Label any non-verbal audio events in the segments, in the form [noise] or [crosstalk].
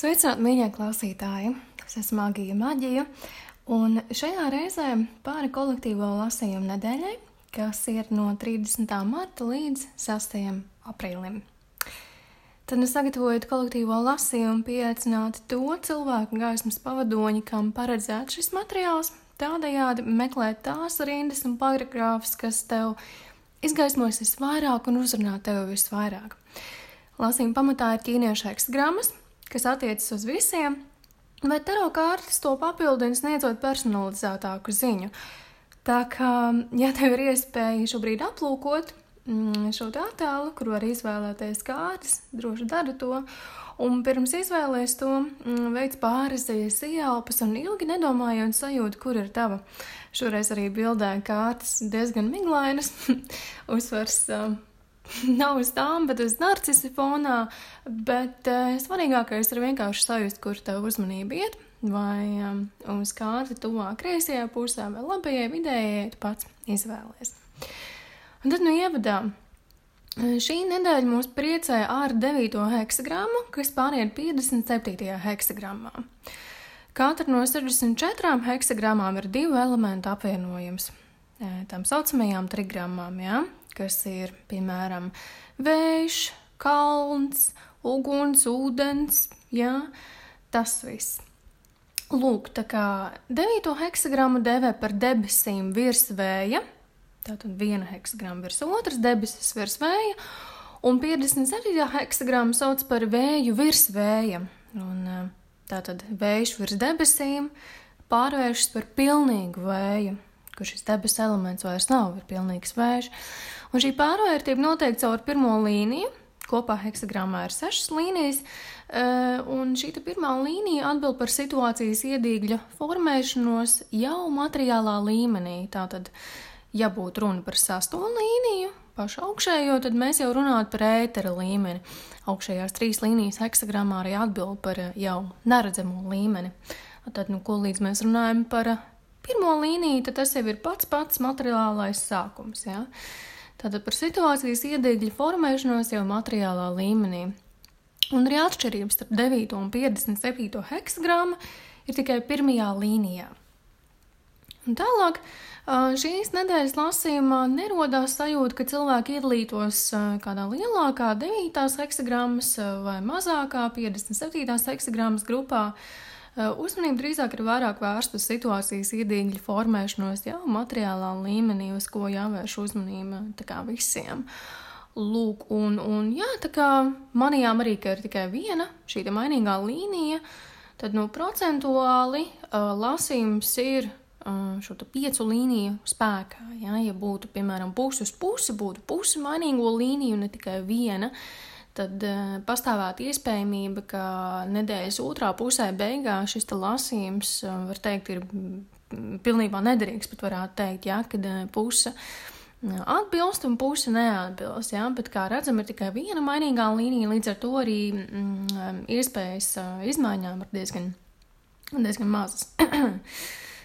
Sveicināti, mīļie klausītāji! Es esmu Magija Maģija, un šajā reizē pāri kolektīvo lasījumu nedēļai, kas ir no 30. marta līdz 6. aprīlim. Tad es sagatavoju kolektīvo lasījumu, pieaicināt to cilvēku gaismas pavadoņu, kam paredzēts šis materiāls, tādējādi meklēt tās rindas un paragrāfus, kas tev izgaismos visvairāk un uzrunā tevi visvairāk. Lasījuma pamatā ir ķīniešu ekstagrammas, kas attiecas uz visiem, bet taro kārtas to papildina sniedzot personalizētāku ziņu. Tā kā, ja tev ir iespēja šobrīd aplūkot mm, šo attēlu, kur var izvēlēties kārtas, droši dari to. Un pirms izvēlēties to, mm, veids pārizējas ieelpas un ilgi nedomājot sajūtu, kur ir tava. Šoreiz arī bildē kārtas diezgan miglainas, [laughs] uzsvars [laughs] nav uz tām, bet uz narcisi fonā. Bet uh, svarīgākais ir vienkārši sajust, kur tev uzmanība iet. Vai um, uz kārti tuvāk kreisajā pusē, vai labajai, vidējai, tu pats izvēlies. Un tad, nu, ievadā, šī nedēļa mūs priecē ar 9. heksagramu, kas pāriet 57. heksagrammā. Katra no 64 heksagrammām ir divu elementu apvienojums. Tām saucamajām trigrammām, ja? Kas ir piemēram vējš, kalns, uguns, ūdens, jā, tas viss. Lūk, tā kā devīto heksagramu dēvē par debesīm virs vēja, tātad viena heksagrama virs otras debesis virs vēja, un 57. heksagramu sauc par vēju virs vēja. Un, tātad vējš virs debesīm pārvēršas par pilnīgu vēju, kur šis debesu elements vairs nav, ir pilnīgs vējš. Un šī pārvērtība notiek caur pirmo līniju. Kopā heksagrammā ir sešas līnijas, eh, un šī pirmā līnija atbild par situācijas iedīgļa formēšanos jau materiālā līmenī. Tātad, ja būtu runa par sasto līniju, pašu augšējo, tad mēs jau runātu par ētera līmeni. Augšējās trīs līnijas heksagrammā arī atbild par jau neredzamo līmeni. Tad, nu, ko līdz mēs runājam par pirmo līniju, tad tas jau ir pats pats materiālais sākums. Ja? Tātad par situācijas iedīgļu formēšanos jau materiālā līmenī. Un arī atšķirības starp 9 un 57 heksagramu ir tikai pirmajā līnijā. Un tālāk šīs nedēļas lasījumā nerodās sajūta, ka cilvēki iedalītos kādā lielākā 9 heksagrammas vai mazākā 57 heksagrammas grupā. Uh, uzmanība drīzāk ir vairāk vērsta uz situācijas iedīgļu formēšanos jau materiālā līmenī, uz ko jāvērš uzmanība kā, visiem. Lūk, un, un jā, tā kā manījām arī, ka ir tikai viena šī mainīgā līnija, tad nu, procentuāli uh, lasījums ir uh, šo piecu līniju spēkā. Ja, ja būtu, piemēram, pusi uz pusi, būtu pusi mainīgo līniju, ne tikai viena. Uh, tad uh, pastāvētu iespējamība, ka nedēļas otrā pusē beigās šis lasījums, uh, var teikt, ir pilnībā nederīgs, pat varētu teikt, ja, kad uh, puse atbilst un puse neatbilst. Ja? Bet, kā redzam, ir tikai viena mainīgā līnija, līdz ar to arī mm, iespējas izmaiņām ir diezgan, diezgan mazas. [clears throat]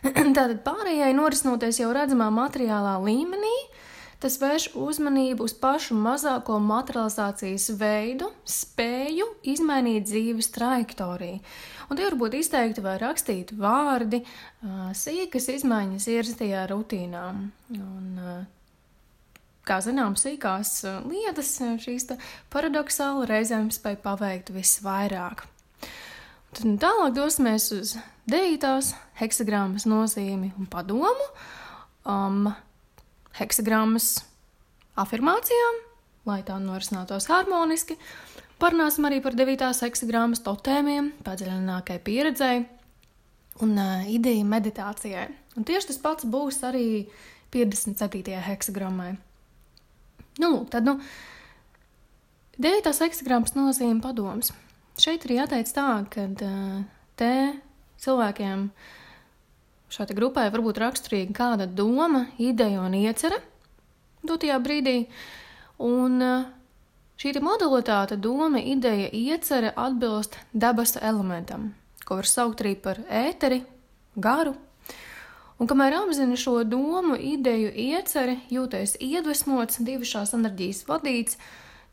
Tātad pārējai norisinoties jau redzamā materiālā līmenī, Tas vērš uzmanību uz pašu mazāko materializācijas veidu, spēju izmainīt dzīves trajektoriju. Un tie var būt izteikti vai rakstīti vārdi, sīkas izmaiņas ierastajā rutīnā. Un, kā zinām, sīkās lietas šīs paradoxāli reizēm spēj paveikt visvairāk. Tad tālāk dosimies uz devītās heksagrammas nozīmi un padomu. Um, heksagrammas afirmācijām, lai tā norisinātos harmoniski. Parunāsim arī par 9. heksagrammas totēmiem, padziļinātākai pieredzei un uh, ideju meditācijai. Un tieši tas pats būs arī 57. heksagrammai. Nu, lūk, tad, nu, 9. heksagrams nozīmē padoms. Šeit ir jāteic tā, ka uh, te cilvēkiem uh, Šai grupai var būt raksturīga kāda doma, ideja un iecerē dotajā brīdī. Un eh, šī modalitāte, doma, ideja, iecerē atbilst dabas elementam, ko var saukt arī par ēteri, garu. Un kamēr apzināti šo domu, ideju, ieceri, jūties iedvesmots, divu šās enerģijas vadīts,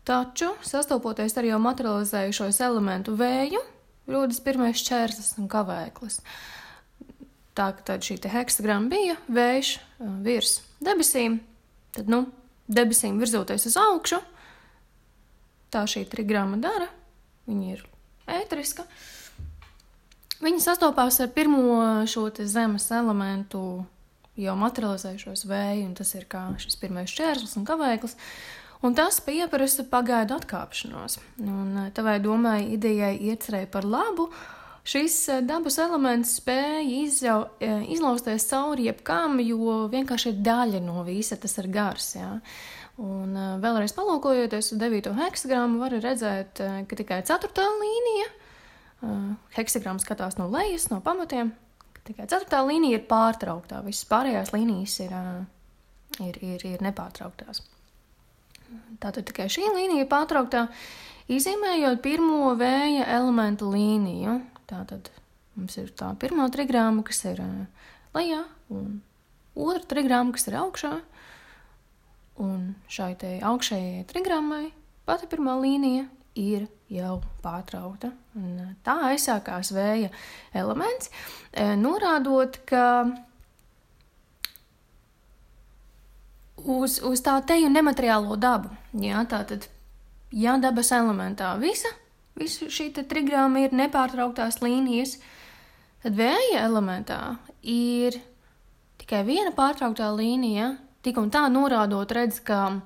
taču sastopoties ar jau materializējušos elementu vēju, rodas pirmais čērslis un kavēklis. Tā tad šī heksagrama bija vējš virs debesīm, tad, nu, debesīm virzoties uz augšu, tā šī trigrama dara, viņa ir ētriska. Viņa sastopās ar pirmo šo zemes elementu, jau materializējušos vēju, un tas ir kā šis pirmais čērslis un kavēklis. Un tas pieprasa pagaidu atkāpšanos. Un tavai domai, idejai iecerēja par labu, šis dabas elements spēja izjau, izlausties cauri jebkam, jo vienkārši ir daļa no visa, tas ir gars. Jā. Un vēlreiz palūkojoties uz 9. heksagramu, var redzēt, ka tikai 4. līnija, heksagrams skatās no lejas, no pamatiem, tikai 4. līnija ir pārtrauktā, visas pārējās līnijas ir, ir, ir, ir nepārtrauktās. Tātad tikai šī līnija pārtrauktā, izzīmējot pirmo vēja elementu līniju. Tātad mums ir tā pirmā trigrāma, kas ir lejā, un otra trigrāma, kas ir augšā. Un šai te augšējai trigrāmai pati pirmā līnija ir jau pārtrauta. Un tā aizsākās vēja elements, norādot, ka uz, uz tā teju nemateriālo dabu. Jā, tā tad, ja dabas elementā visa, visa šī trigrāma ir nepārtrauktās līnijas, tad vēja elementā ir tikai viena pārtrauktā līnija, tik un tā norādot, redz, ka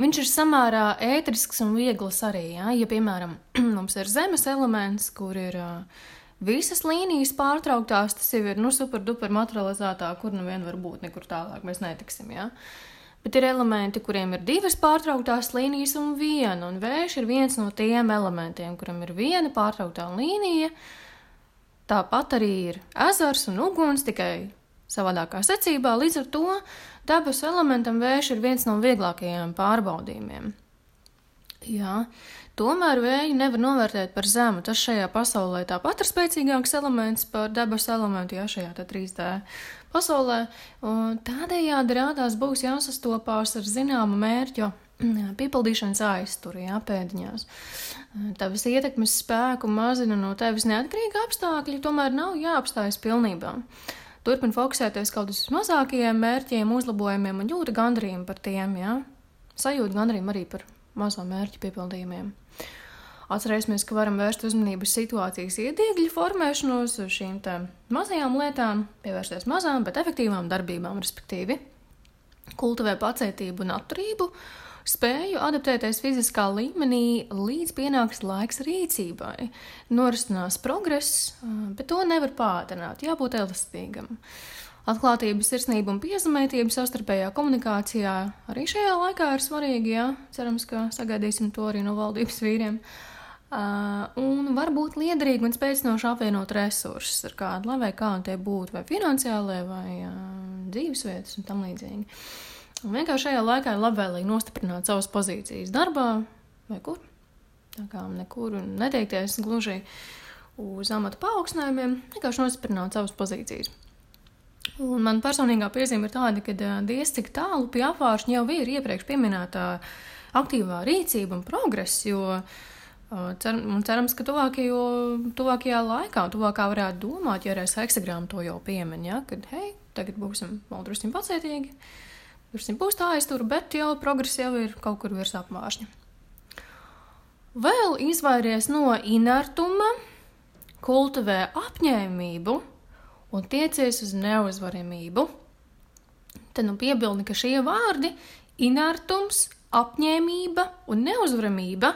viņš ir samērā ētrisks un viegls arī. Ja, ja piemēram, [clears throat] mums ir zemes elements, kur ir uh, visas līnijas pārtrauktās, tas jau ir nu, super duper materializētā, kur nu vien var būt, nekur tālāk mēs netiksim. Ja? Bet ir elementi, kuriem ir divas pārtrauktās līnijas un viena, un vējš ir viens no tiem elementiem, kuram ir viena pārtrauktā līnija. Tāpat arī ir ezers un uguns, tikai savādākā secībā. Līdz ar to dabas elementam vējš ir viens no vieglākajiem pārbaudījumiem. Jā, tomēr vēju nevar novērtēt par zemu. Tas šajā pasaulē tāpat ir spēcīgāks elements par dabas elementu, jā, šajā 3D pasaulē. Un tādējādi rādās būs jāsastopās ar zināmu mērķu [clears throat] piepildīšanas aizturi, jā, pēdiņās. Tavas ietekmes spēku mazina no tevis neatkarīga apstākļi, tomēr nav jāapstājas pilnībā. Turpin fokusēties kaut uz mazākajiem mērķiem, uzlabojumiem un jūta gandarījumu par tiem, jā. Sajūta gandarījumu arī par mazo mērķu piepildījumiem. Atcerēsimies, ka varam vērst uzmanību uz situācijas iedīgļu formēšanos, uz šīm mazajām lietām, pievērsties mazām, bet efektīvām darbībām, respektīvi, kultivē pacietību un atturību, spēju adaptēties fiziskā līmenī, līdz pienāks laiks rīcībai. Norisinās progress, bet to nevar pātrināt, jābūt elastīgam. Atklātība, sirsnība un piezemētība savstarpējā komunikācijā arī šajā laikā ir svarīga. Jā. Cerams, ka sagaidīsim to arī no valdības vīriem. Uh, un var būt liederīgi un spēcinoši apvienot resursus ar kādu, lai vai kā tie būtu, vai finansiālie, vai uh, dzīvesvietas un tam līdzīgi. Un vienkārši šajā laikā ir labvēlīgi nostiprināt savas pozīcijas darbā vai kur. Tā kā nekur neteikties gluži uz amata paaugstinājumiem, vienkārši nostiprināt savas pozīcijas. Un man personīgā piezīme ir tāda, ka diez cik tālu pie apvāršņa jau ir iepriekš pieminētā aktīvā rīcība un progress, jo cer, cerams, ka tuvākajo, tuvākajā laikā, tuvākā varētu domāt, ja reiz heksagrāma to jau piemin, ja, kad, hei, tagad būsim vēl drusciņ pacietīgi, drusciņ būs tā aiztur, bet jau progress jau ir kaut kur virs apvāršņa. Vēl izvairies no inertuma, kultivē apņēmību un tiecies uz neuzvaramību. Tad nu piebildi, ka šie vārdi - inertums, apņēmība un neuzvaramība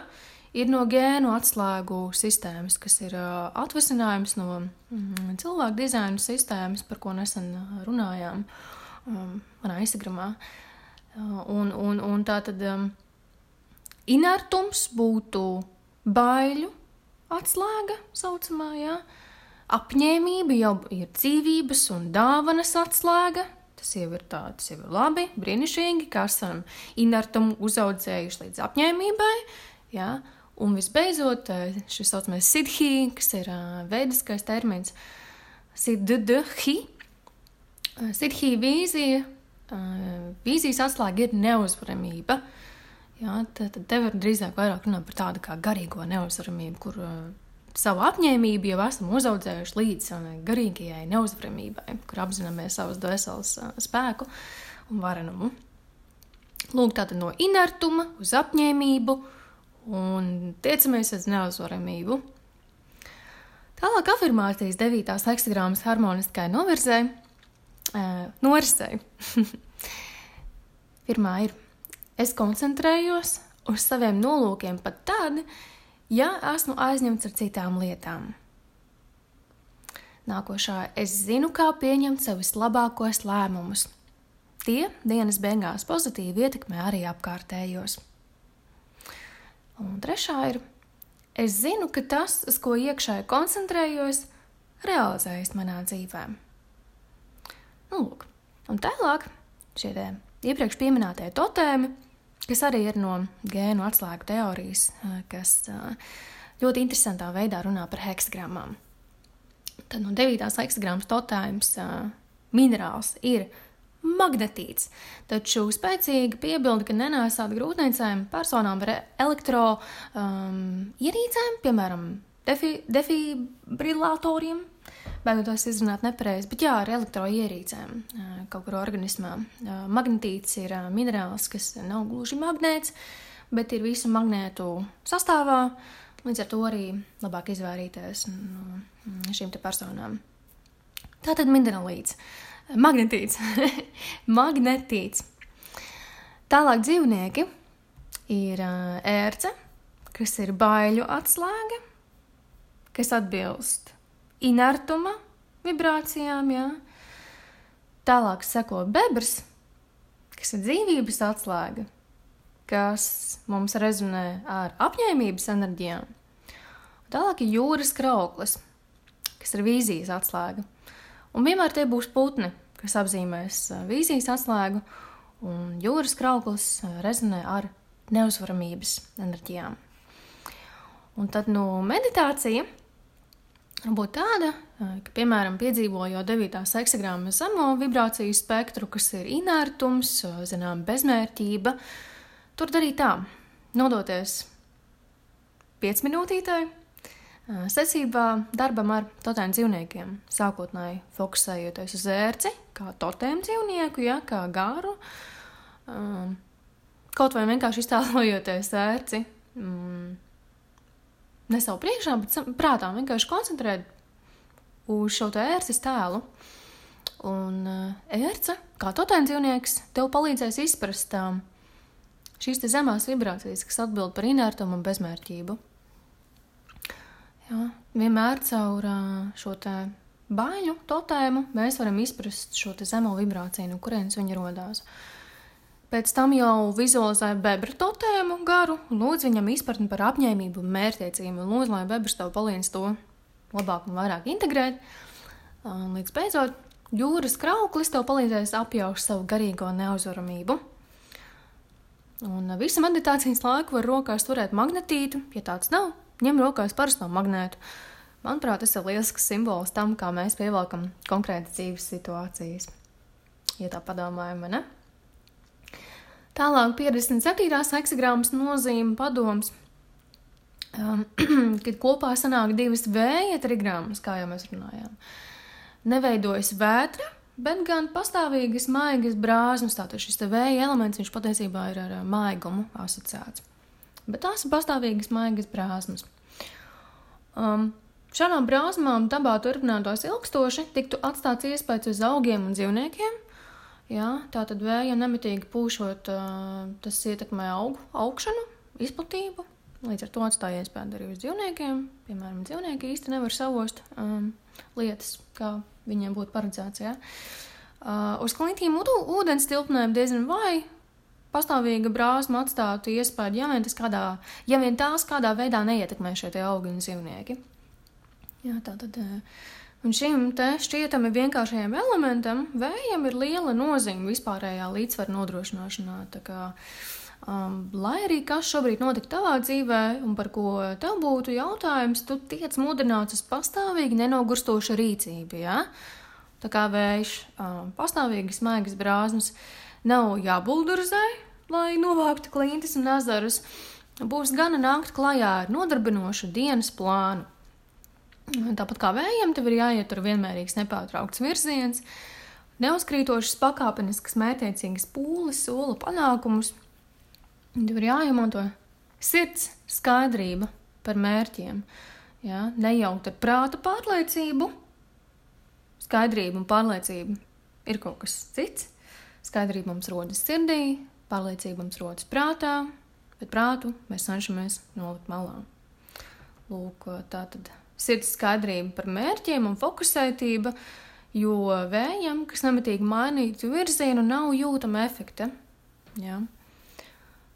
ir no gēnu atslēgu sistēmas, kas ir uh, atvasinājums no mm, cilvēku dizaina sistēmas, par ko nesen runājām um, manā Instagramā. Uh, un, un, un tā tad um, inertums būtu baiļu atslēga saucamā, jā. Ja? Apņēmība jau ir dzīvības un dāvanas atslēga. Tas jau ir tā, tas jau ir labi, brīnišķīgi, ka esam inertumu uzaudzējuši līdz apņēmībai. Ja? Un visbeidzot, eh, šis saucamais sidhi, kas ir uh, veidiskais termins, sidhi. Sidhi vīzija, uh, vīzijas atslēga ir neuzvaramība. Ja? Tad, tad te var drīzāk vairāk runāt par tādu kā garīgo neuzvaramību, kur savu apņēmību jau esam uzauguši līdz garīgajai neuzvaramībai, kur apzināmies savas dvēseles spēku un varenumu. Lūk, tātad no inertuma uz apņēmību un tiecamies uz neuzvaramību. Tālāk afirmācijas 9. heksagrāmas harmoniskai novirzē, uh, norisei. [laughs] Pirmā ir, es koncentrējos uz saviem nolūkiem pat tad, ja esmu aizņemts ar citām lietām. Nākošā, es zinu, kā pieņemt savus labākos lēmumus. Tie dienas beigās pozitīvi ietekmē arī apkārtējos. Un trešā ir, es zinu, ka tas, uz ko iekšēji koncentrējos, realizējas manā dzīvē. Nu, lūk, un tālāk šie iepriekš minētie totēmi kas arī ir no gēnu atslēgu teorijas, kas ļoti interesantā veidā runā par heksagrammām. Tad no 9. heksagrāmas totājums minerāls ir magnetīts, taču spēcīga piebilde, ka nenēsāt grūtniecēm personām ar elektro um, ierīcēm, piemēram, defi, defibrilatoriem, beigoties izrunāt nepareizi, bet jā, ar elektroierīcēm kaut kur organismā. Magnetīts ir minerāls, kas nav gluži magnēts, bet ir visu magnētu sastāvā. Līdz ar to arī labāk izvairīties no šīm personām. Tā tad minerālīts, magnetīts, [laughs] magnetīts. Tālāk dzīvnieki ir ērce, kas ir baiļu atslēga, kas atbilst inertuma vibrācijām. Jā. Tālāk seko bebrs, kas ir dzīvības atslēga, kas mums rezonē ar apņēmības enerģijām. Tālāk ir jūras krauklis, kas ir vīzijas atslēga. Un vienmēr tie būs putni, kas apzīmēs vīzijas atslēgu, un jūras krauklis rezonē ar neuzvaramības enerģijām. Un tad no meditācija būtu tāda, ka, piemēram, piedzīvojot 9. seksagrāma zemo vibrāciju spektru, kas ir inertums, zinām, bezmērķība, tur darīt tā, nodoties 5 minūtītei secībā darbam ar totēm dzīvniekiem, sākotnēji fokusējoties uz ērci, kā totēm dzīvnieku, ja, kā garu, kaut vai vienkārši iztēlojoties ērci. Mm, ne savu priekšā, bet prātā vienkārši koncentrēt uz šo ērces tēlu. Un uh, ērce, kā totēns dzīvnieks, tev palīdzēs izprast um, šīs zemās vibrācijas, kas atbild par inertumu un bezmērķību. Jā, vienmēr caur uh, šo baiļu totēmu mēs varam izprast šo zemo vibrāciju, no kurienes viņa radās. Uh, Pēc tam jau vizualizēja bebra totēmu garu, un lūdzu viņam izpratni par apņēmību un mērķtiecību, un lūdzu, lai bebrs tev palīdz to labāk un vairāk integrēt. Līdz beidzot, jūras krauklis tev palīdzēs apjaust savu garīgo neuzvaramību. Un visu meditācijas laiku var rokās turēt magnetītu, ja tāds nav, ņem rokās parasto magnētu. Manuprāt, tas ir lielisks simbols tam, kā mēs pievelkam konkrētas dzīves situācijas. Ja tā padomājam, ne? Tālāk 57. heksagrāmas nozīme padoms, um, [clears throat] kad kopā sanāk divas vēja trigrammas, kā jau mēs runājām. Neveidojas vētra, bet gan pastāvīgas maigas brāzmas. Tātad šis vēja elements, viņš patiesībā ir ar maigumu asociēts. Bet tās ir pastāvīgas maigas brāzmas. Um, šādām brāzmām dabā turpinātos ilgstoši, tiktu atstāts iespējas uz augiem un dzīvniekiem, Jā, tā tad vējam nemitīgi pūšot, tas ietekmē augu augšanu, izplatību. Līdz ar to atstāja iespēju arī uz dzīvniekiem. Piemēram, dzīvnieki īsti nevar savost um, lietas, kā viņiem būtu paredzēts. Ja? Uh, uz klintīm ūdens tilpnēm diezgan vai pastāvīga brāzma atstātu iespēju, ja vien, kādā, ja vien tās kādā veidā neietekmē šie augi un dzīvnieki. Jā, tā tad. Uh, Un šim te šķietami vienkāršajam elementam vējam ir liela nozīme vispārējā līdzsvara nodrošināšanā. Kā, um, lai arī kas šobrīd notika tavā dzīvē, un par ko tev būtu jautājums, tu tiec mudināts uz pastāvīgi nenogurstošu rīcību. Ja? Tā kā vējš, um, pastāvīgi smaigas brāzmas, nav jābuldurzē, lai novāktu klintis un ezerus. Būs gana nākt klajā ar nodarbinošu dienas plānu Tāpat kā vējam, tev ir jāietur vienmērīgs, nepārtraukts virziens, neuzkrītošas, pakāpeniskas, mētiecīgas pūles, sola panākumus. Tev ir jāiemanto sirds skaidrība par mērķiem. Ja? Nejaukt ar prāta pārliecību. Skaidrība un pārliecība ir kaut kas cits. Skaidrība mums rodas sirdī, pārliecība mums rodas prātā, bet prātu mēs cenšamies nolikt malā. Lūk, tā tad sirds skaidrība par mērķiem un fokusētība, jo vējam, kas nemitīgi mainītu virzienu, nav jūtama efekta. Ja?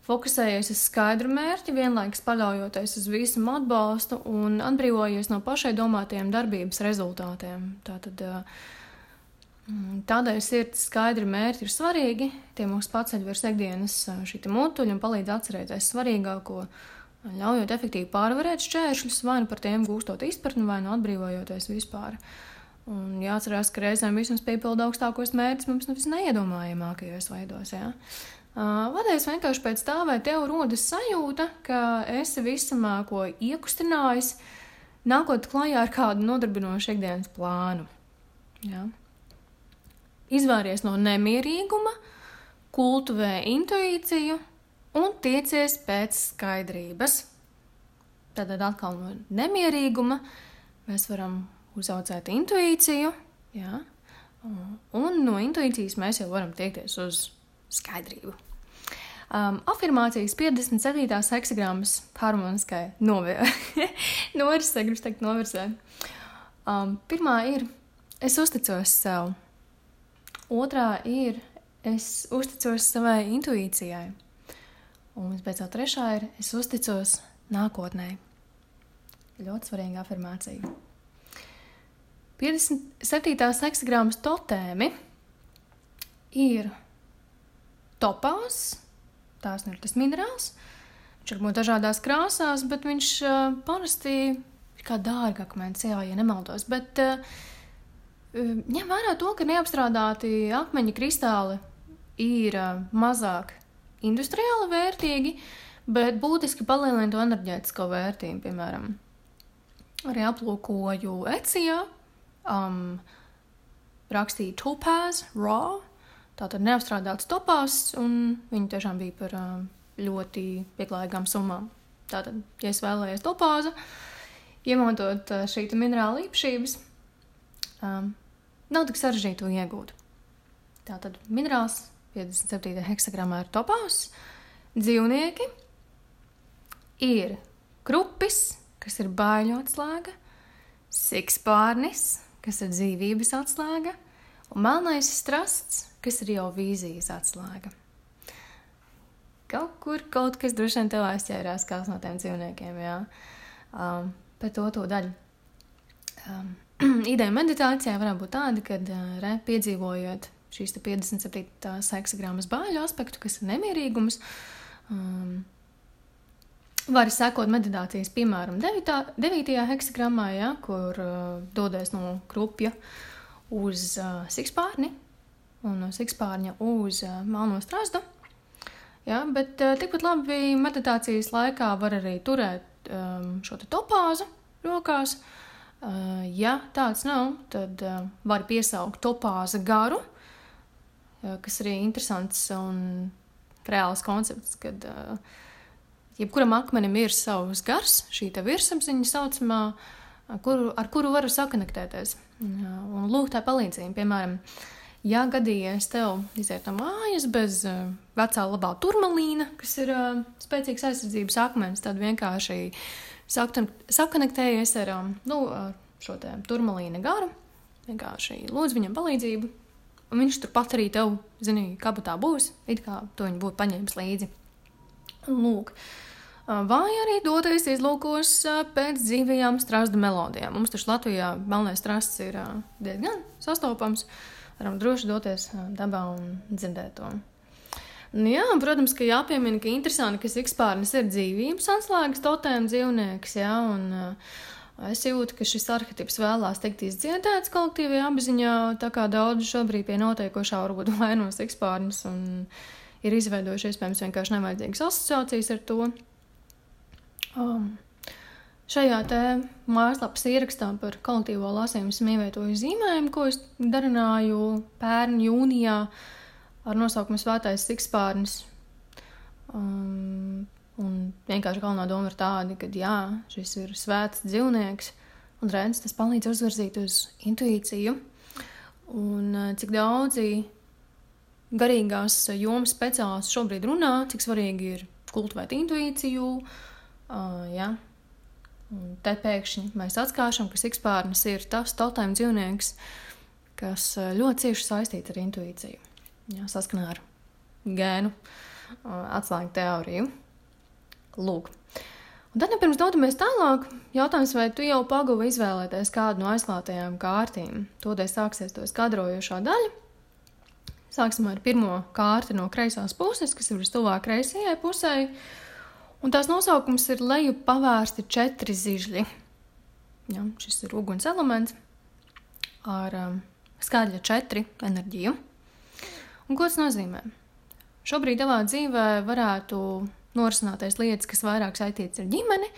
Fokusējies uz skaidru mērķi, vienlaikus paļaujoties uz visu atbalstu un atbrīvojies no pašai domātajiem darbības rezultātiem. Tātad, mm, Tādēļ sirds skaidri mērķi ir svarīgi. Tie mūs paceļ virs ikdienas šī mutuļa un palīdz atcerēties svarīgāko, ļaujot efektīvi pārvarēt šķēršļus, vai nu par tiem gūstot izpratni, vai nu atbrīvojoties vispār. Un jāatcerās, ka reizēm vismaz piepilda augstākos mērķus mums nevis neiedomājamākajos veidos. Ja? Vadies vienkārši pēc tā, vai tev rodas sajūta, ka esi visamā ko iekustinājis, nākot klajā ar kādu nodarbinošu ikdienas plānu. Ja? Izvāries no nemierīguma, kultivē intuīciju un tiecies pēc skaidrības. Tad atkal no nemierīguma mēs varam uzaugt intuīciju, ja? un no intuīcijas mēs jau varam tiekties uz skaidrību. Um, afirmācijas 57. hexagrammas harmoniskai novirzē, [laughs] gribas teikt, novirzē. Um, pirmā ir, es uzticos sev. Otrā ir, es uzticos savai intuīcijai. Un visbeidzot, trešā ir, es uzticos nākotnē. Ļoti svarīga afirmācija. 57. hexagrammas totēmi ir topās tās nu ir tas minerāls. Viņš var būt dažādās krāsās, bet viņš uh, parasti ir kā dārgakmens, jā, ja nemaldos. Bet uh, ņem vērā to, ka neapstrādāti akmeņa kristāli ir uh, mazāk industriāli vērtīgi, bet būtiski palielina to enerģētisko vērtību. Piemēram, arī aplūkoju Ecijā, um, rakstīja Topaz Raw, tātad neapstrādāts topās, un viņi tiešām bija par ļoti pieklājīgām summām. Tātad, ja es vēlējos topāzu, iemantot šī minerāla īpašības, um, nav tik sarežģīti to iegūt. Tātad minerāls 57. heksagramā ir topās, dzīvnieki ir krupis, kas ir bāļu atslēga, sikspārnis, kas ir dzīvības atslēga, un melnais strasts, kas ir jau vīzijas atslēga. Kaut kur kaut kas droši vien tev aizķērās kāds no tiem dzīvniekiem, jā. Um, par to to daļu. Um, [clears throat] ideja meditācijā varētu būt tāda, ka uh, re, piedzīvojot šīs 57. seksagrammas bāļu aspektu, kas ir nemierīgums, um, Var sekot meditācijas, piemēram, 9. 9. heksagrammā, ja, kur uh, dodies no krupja uz uh, sikspārni, un no sikspārņa uz uh, melno strastu. Ja, bet uh, tikpat labi meditācijas laikā var arī turēt um, šo topāzu rokās. Uh, ja tāds nav, tad uh, var piesaukt topāza garu, uh, kas arī interesants un reāls koncepts, kad uh, jebkuram akmenim ir savs gars, šī virsapziņa saucamā, kuru, ar kuru varu sakonektēties. Un lūk, tā palīdzība, piemēram, Ja gadījies tev iziet no mājas bez vecā labā turmalīna, kas ir uh, spēcīgs aizsardzības akmens, tad vienkārši sakonektējies ar, nu, ar šo turmalīna garu, vienkārši lūdz viņam palīdzību, un viņš turpat arī tev, zini, kabatā būs, it kā to viņš būtu paņēmis līdzi. Lūk. Vai arī doties izlūkos pēc dzīvajām strāstu melodijām. Mums taču Latvijā melnais strasts ir diezgan sastopams. Varam droši doties dabā un dzirdēt to. Nu, jā, protams, ka jāpiemina, ka interesanti, ka sikspārnis ir dzīvības atslēgas totēm dzīvnieks, jā, un uh, es jūtu, ka šis arhetips vēlās tikt izdziedēts kolektīvajā apziņā, tā kā daudz šobrīd pie notiekošā varbūt vaino sikspārnis un ir izveidojuši iespējams vienkārši nevajadzīgas asociācijas ar to. Um, Šajā mājaslapas ierakstā par kolektīvo lasījumu esmu ievietojis zīmējumu, ko es darināju pērn jūnijā ar nosaukumu Svētais Sikspārnis. Um, un vienkārši galvenā doma ir tāda, ka jā, šis ir svēts dzīvnieks, un redzes tas palīdz uzvirzīt uz intuīciju. Un uh, cik daudzi garīgās jomas speciālisti šobrīd runā, cik svarīgi ir kultivēt intuīciju. Uh, jā. Un te pēkšņi mēs atklājam, ka sikspārnis ir tas totēm dzīvnieks, kas uh, ļoti cieši saistīts ar intuīciju. Jā, saskanā ar gēnu atslēgu teoriju. Lūk. Un tad, nu, pirms dodamies tālāk, jautājums, vai tu jau pagaidi izvēlēties kādu no aizklātajām kārtīm? Todēļ sāksies to skadrojošā daļa. Sāksim ar pirmo kārti no kreisās puses, kas ir vistuvāk kreisajai pusē. Un tās nosaukums ir leju pavērsti četri zižļi. Ja, šis ir uguns elements ar um, skaļa četri enerģiju. Un ko tas nozīmē? Šobrīd tavā dzīvē varētu norisināties lietas, kas vairāk saistītas ar ģimeni.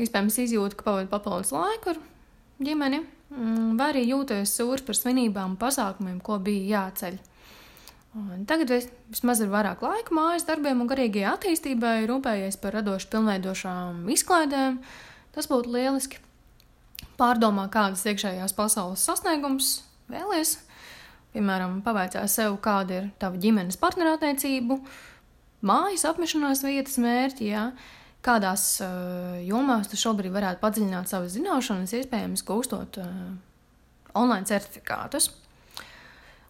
Iespējams, izjūta, ka pavadīja papildus laiku ar ģimeni, mm, vai arī jūties sūrs par svinībām un pasākumiem, ko bija jāceļ. Un tagad es vismaz ir vairāk laika mājas darbiem un garīgajai attīstībai, rūpējies par radošu pilnveidošām izklaidēm. Tas būtu lieliski. Pārdomā, kādas iekšējās pasaules sasniegums vēlies Piemēram, pavaicā sev, kāda ir tava ģimenes partnerattiecību, mājas apmešanās vietas mērķi, jā, kādās uh, jomās tu šobrīd varētu padziļināt savas zināšanas, iespējams, gūstot uh, online certifikātus.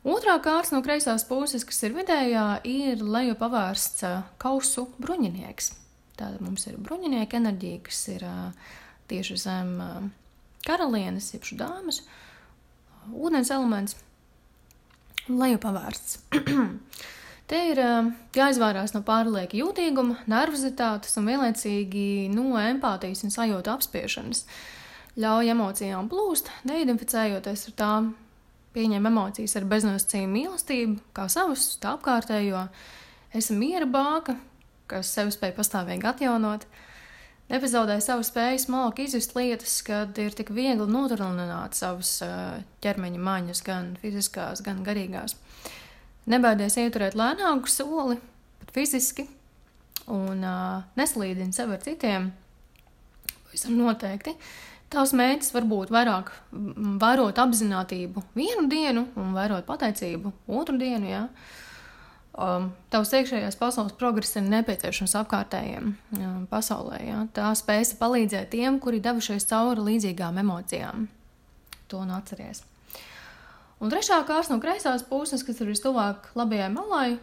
Otrā kārta no kreisās puses, kas ir vidējā, ir leju pavērsts uh, kausu bruņinieks. Tāda mums ir bruņinieka enerģija, kas ir uh, tieši zem uh, karalienes, jeb dāmas, ūdens elements lejupavērsts. [clears throat] [clears throat] Te ir jāizvairās no pārlieka jūtīguma, nervozitātes un vienlaicīgi no empātijas un sajūta apspiešanas. Ļauj emocijām plūst, neidentificējoties ar tām, pieņem emocijas ar beznosacījumu mīlestību, kā savus, tā apkārtējo. Esmu miera bāka, kas sevi spēj pastāvīgi atjaunot. Nepazaudēja savu spēju smalki izjust lietas, kad ir tik viegli noturlināt savus ķermeņa maņas, gan fiziskās, gan garīgās. Nebaidies ieturēt lēnāku soli, pat fiziski, un uh, neslīdini sevi ar citiem. Pavisam noteikti. Tavs mērķis var būt vairāk vērot apziņotību vienu dienu un vērot pateicību otru dienu. Ja? Um, tavs iekšējās pasaules progress ir nepieciešams apkārtējiem um, pasaulē. Ja? Tā spēja palīdzēt tiem, kuri devušies cauri līdzīgām emocijām. To nu atceries. Un trešā kārta no kreisās puses, kas ir vistuvāk labajai malai,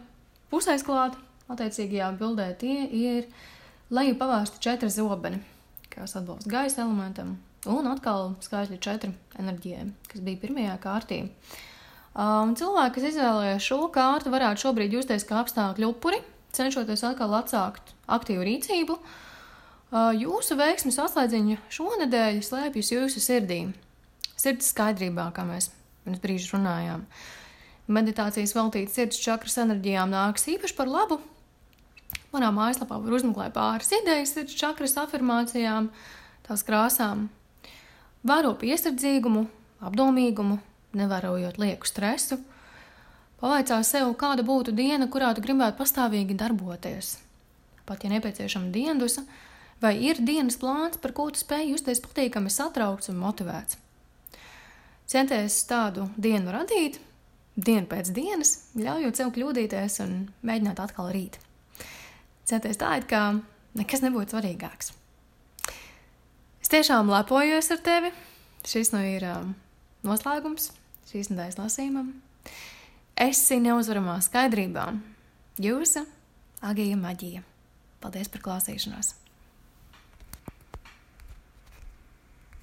pusēs klāta, attiecīgajā bildē, tie ir leju pavērsti četri zobeni, kas atbilst gaisa elementam, un atkal skaitļi četri enerģijai, kas bija pirmajā kārtī. Um, cilvēki, kas izvēlējās šo kārtu, varētu šobrīd justies kā apstākļu upuri, cenšoties atkal atsākt aktīvu rīcību. Uh, jūsu veiksmes atslēdziņa šonadēļ slēpjas jūsu sirdī. Sirds skaidrībā, kā mēs pirms brīža runājām. Meditācijas veltītas sirds čakras enerģijām nāks īpaši par labu. Manā mājaslapā var uzmeklēt pāris idejas sirds čakras afirmācijām, tās krāsām. Vēro piesardzīgumu, apdomīgumu, nevērojot lieku stresu, pavaicā sev, kāda būtu diena, kurā tu gribētu pastāvīgi darboties. Pat ja nepieciešama diendusa, vai ir dienas plāns, par ko tu spēj justies patīkami satraukts un motivēts. Centies tādu dienu radīt, dienu pēc dienas, ļaujot sev kļūdīties un mēģināt atkal rīt. Centies tā, it kā nekas nebūtu svarīgāks. Es tiešām lepojos ar tevi. Šis nu ir um, noslēgums šīs nedēļas lasījumam. Esi neuzvaramā skaidrībā. Jūsu Agija Maģija. Paldies par klausīšanos!